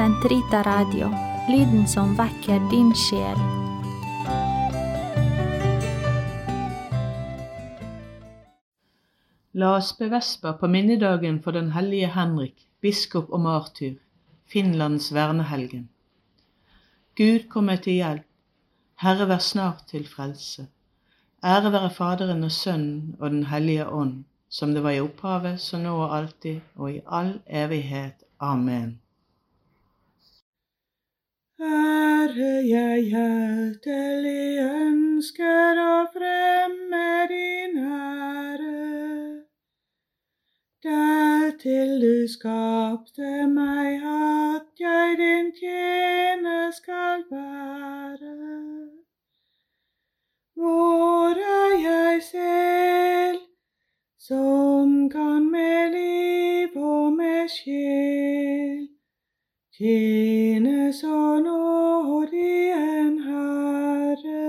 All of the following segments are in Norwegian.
Sentrita Radio, lyden som vekker din sjel. La oss be vesper på minnedagen for den hellige Henrik, biskop og martyr, Finlands vernehelgen. Gud kom meg til hjelp, Herre vær snart til frelse. Ære være Faderen og Sønnen og Den hellige ånd, som det var i opphavet, så nå og alltid, og i all evighet. Amen. Herre, jeg hjertelig ønsker å fremme din ære. Dertil du skapte meg, at jeg din tjener skal være. Hvor er jeg selv, som kan med liv og med sjel tjene så nådig en Herre?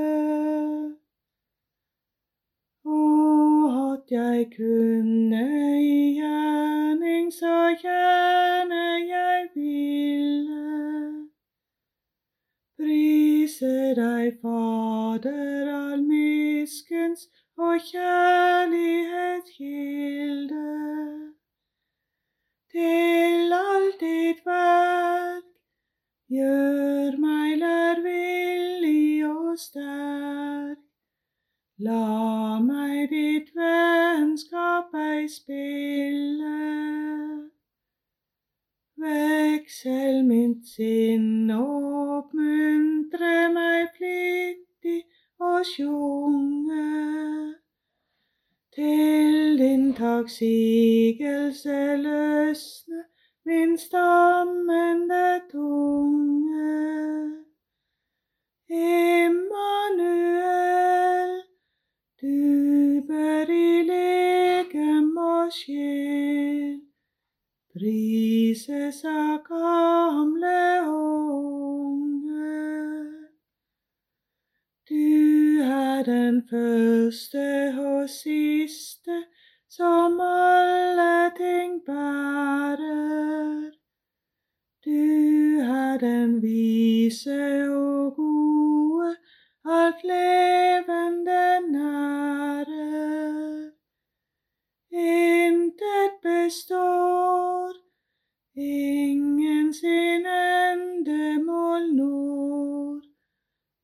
Og at jeg kunne i gjerning så gjerne jeg ville prise deg, Fader all miskens og kjærlighet kilde. Til gjør meg lærvillig og sterk. La meg ditt vennskap ei spille. Veksel mitt sinn oppmuntre meg flittig og sjunge. Til din takksigelse løsne min stammende tunge. Immanuel, du bør i legem og sjel prises av gamle og unge. Du er den første og siste vise og gode, alt levende nærer. Intet består, ingen sin endemål når,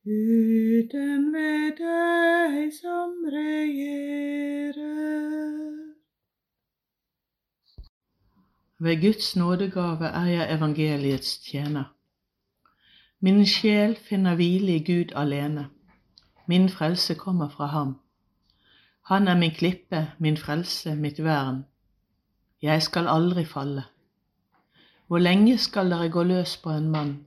uten ved deg som regjerer. Ved Guds nådegave er jeg evangeliets tjener. Min sjel finner hvile i Gud alene. Min frelse kommer fra ham. Han er min klippe, min frelse, mitt vern. Jeg skal aldri falle. Hvor lenge skal dere gå løs på en mann,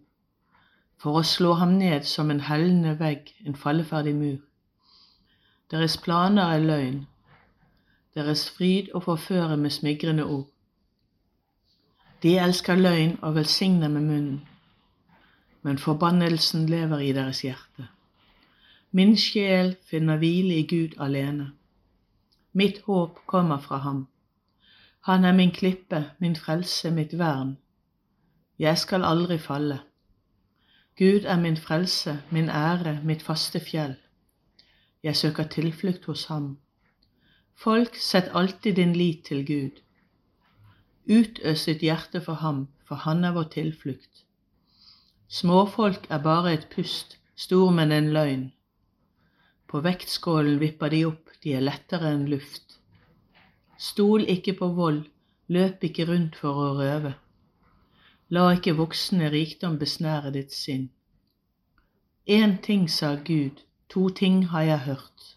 for å slå ham ned som en hellende vegg, en falleferdig mur? Deres planer er løgn, deres fryd å forføre med smigrende ord. De elsker løgn og velsigner med munnen, men forbannelsen lever i deres hjerte. Min sjel finner hvile i Gud alene. Mitt håp kommer fra ham. Han er min klippe, min frelse, mitt vern. Jeg skal aldri falle. Gud er min frelse, min ære, mitt faste fjell. Jeg søker tilflukt hos ham. Folk, sett alltid din lit til Gud. Utøs ditt hjerte for ham, for han er vår tilflukt. Småfolk er bare et pust, stormenn en løgn. På vektskålen vipper de opp, de er lettere enn luft. Stol ikke på vold, løp ikke rundt for å røve. La ikke voksne rikdom besnære ditt sinn. Én ting sa Gud, to ting har jeg hørt.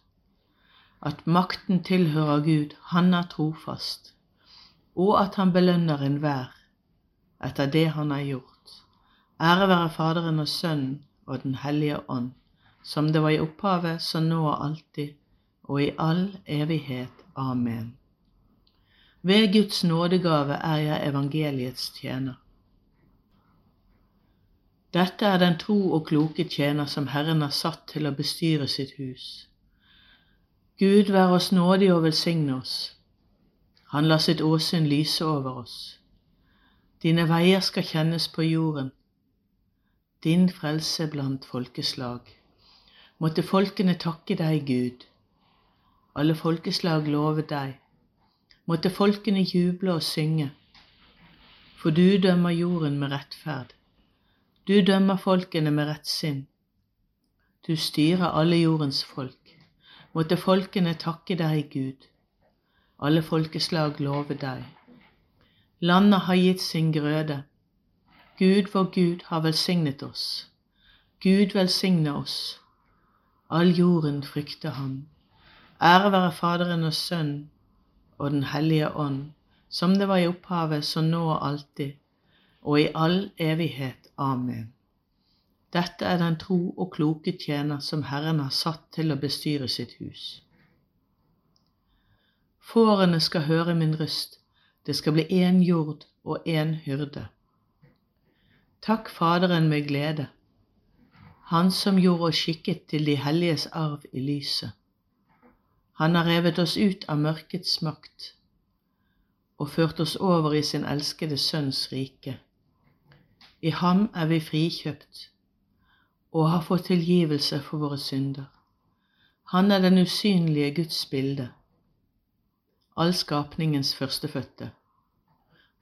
At makten tilhører Gud, han er trofast, og at han belønner enhver etter det han har gjort. Ære være Faderen og Sønnen og Den hellige ånd, som det var i opphavet, så nå og alltid, og i all evighet. Amen. Ved Guds nådegave er jeg evangeliets tjener. Dette er den tro og kloke tjener som Herren har satt til å bestyre sitt hus. Gud vær oss nådig og velsigne oss. Han lar sitt åsyn lyse over oss. Dine veier skal kjennes på jorden, din frelse blant folkeslag. Måtte folkene takke deg, Gud. Alle folkeslag love deg. Måtte folkene juble og synge. For du dømmer jorden med rettferd. Du dømmer folkene med rettsinn. Du styrer alle jordens folk. Måtte folkene takke deg, Gud. Alle folkeslag love deg. Landet har gitt sin grøde. Gud vår Gud har velsignet oss. Gud velsigne oss. All jorden frykter ham. Ære være Faderen og Sønnen og Den hellige ånd, som det var i opphavet, så nå og alltid, og i all evighet. Amen. Dette er den tro og kloke tjener som Herren har satt til å bestyre sitt hus. Fårene skal høre min røst, det skal bli én jord og én hyrde. Takk Faderen med glede, Han som gjorde oss skikket til de helliges arv i lyset. Han har revet oss ut av mørkets makt og ført oss over i sin elskede Sønns rike. I ham er vi frikjøpt og har fått tilgivelse for våre synder. Han er den usynlige Guds bilde all skapningens førstefødte.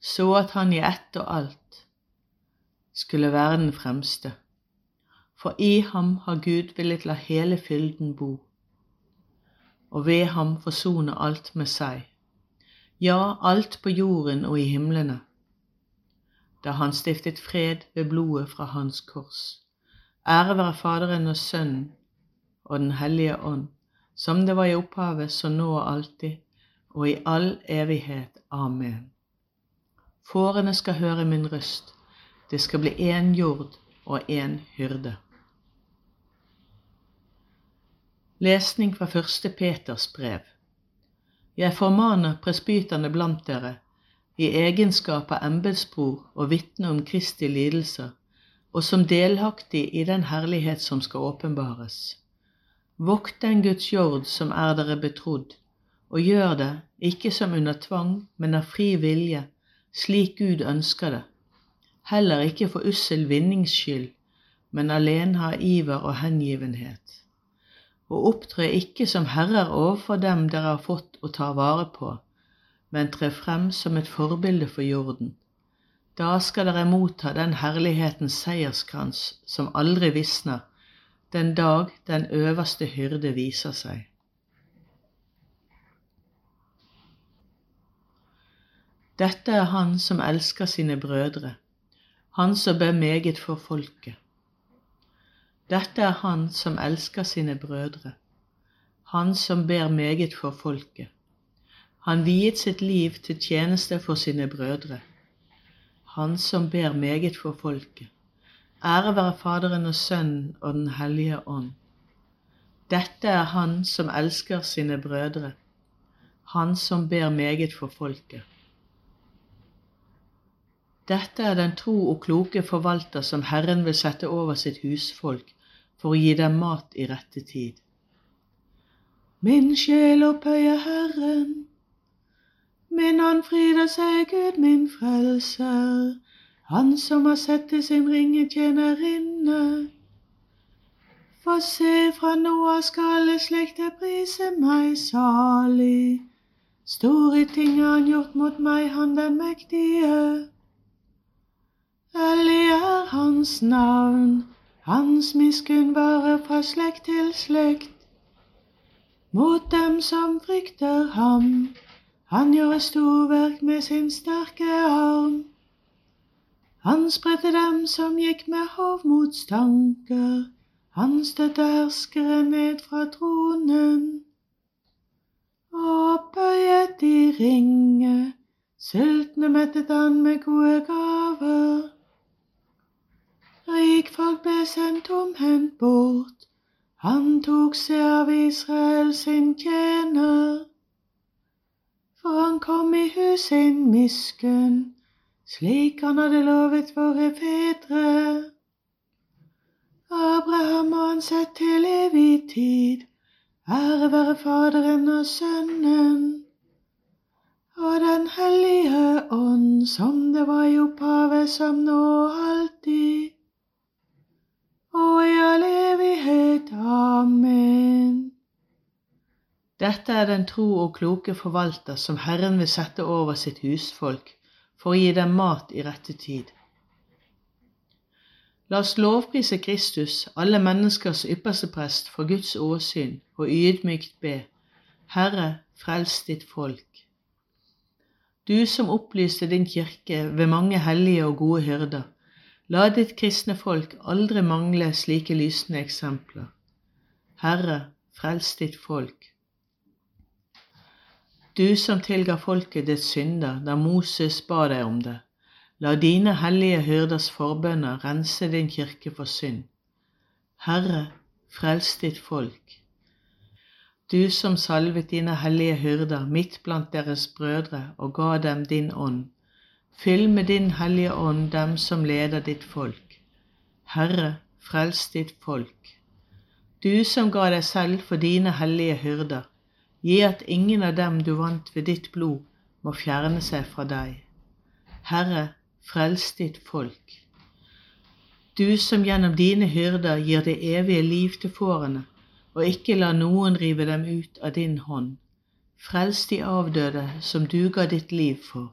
så at han i ett og alt skulle være den fremste. For i ham har Gud villet la hele fylden bo, og ved ham forsone alt med seg, ja, alt på jorden og i himlene, da han stiftet fred ved blodet fra hans kors. Ære være Faderen og Sønnen og Den hellige ånd som det var i opphavet, så nå og alltid, og i all evighet. Amen. Fårene skal høre min røst, det skal bli én jord og én hyrde. Lesning fra første Peters brev. Jeg formaner presbyterne blant dere, i egenskap av embetsbror og vitne om Kristi lidelser, og som delaktig i den herlighet som skal åpenbares. Vokt den Guds jord som er dere betrodd, og gjør det ikke som under tvang, men av fri vilje, slik Gud ønsker det, heller ikke for ussel vinnings skyld, men alene av iver og hengivenhet. Og opptre ikke som herrer overfor dem dere har fått å ta vare på, men tre frem som et forbilde for jorden. Da skal dere motta den herlighetens seierskrans som aldri visner, den dag den øverste hyrde viser seg. Dette er han som elsker sine brødre, han som ber meget for folket. Dette er han som elsker sine brødre, han som ber meget for folket. Han viet sitt liv til tjeneste for sine brødre, han som ber meget for folket. Ære være Faderen og Sønnen og Den hellige ånd. Dette er Han som elsker sine brødre, Han som ber meget for folket. Dette er den tro og kloke forvalter som Herren vil sette over sitt husfolk for å gi dem mat i rette tid. Min sjel opphøyer Herren, min ånd fryder seg Gud min frelser han som har sett til sin ringe tjenerinne. For se, fra nå av skal slekter prise meg salig. Store ting har han gjort mot meg, han den mektige. Hellig er hans navn, hans miskunn varer fra slekt til slekt. Mot dem som frykter ham, han gjør storverk med sin sterke arm. Han spredte dem som gikk med hovmotstanker, Han støtte herskere ned fra tronen. Og opphøyet i ringe, sultne mettet han med gode gaver. Sendt tomhendt bort. Han tok seg av Israel sin tjener. For han kom i hus sin miskunn, slik han hadde lovet våre fedre. Abraham og han sett til evig tid. Ære være Faderen og Sønnen og Den hellige ånd, som det var i opphavet, som nå og alltid, og i all evighet. Amen. Dette er den tro og kloke forvalter som Herren vil sette over sitt husfolk for å gi dem mat i rette tid. La oss lovprise Kristus, alle menneskers ypperste prest, for Guds åsyn, og ydmykt be, Herre, frels ditt folk du som opplyste din kirke ved mange hellige og gode hyrder, la ditt kristne folk aldri mangle slike lysende eksempler. Herre, frels ditt folk. Du som tilga folket ditt synder da Moses ba deg om det, la dine hellige hyrders forbønner rense din kirke for synd. Herre, frels ditt folk du som salvet dine hellige hyrder midt blant deres brødre og ga dem din ånd. Fyll med din hellige ånd dem som leder ditt folk. Herre, frels ditt folk. Du som ga deg selv for dine hellige hyrder, gi at ingen av dem du vant ved ditt blod, må fjerne seg fra deg. Herre, frels ditt folk. Du som gjennom dine hyrder gir det evige liv til fårene, og ikke lar noen rive dem ut av din hånd. Frels de avdøde som du ga ditt liv for.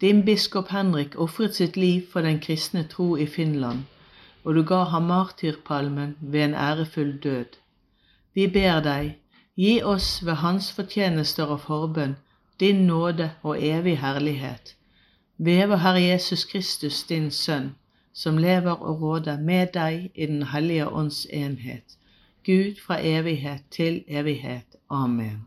din biskop Henrik ofret sitt liv for den kristne tro i Finland, og du ga ham martyrpalmen ved en ærefull død. Vi ber deg, gi oss ved hans fortjenester og forbønn din nåde og evig herlighet. Ved vår Herre Jesus Kristus, din Sønn, som lever og råder med deg i Den hellige ånds enhet Gud fra evighet til evighet. Amen.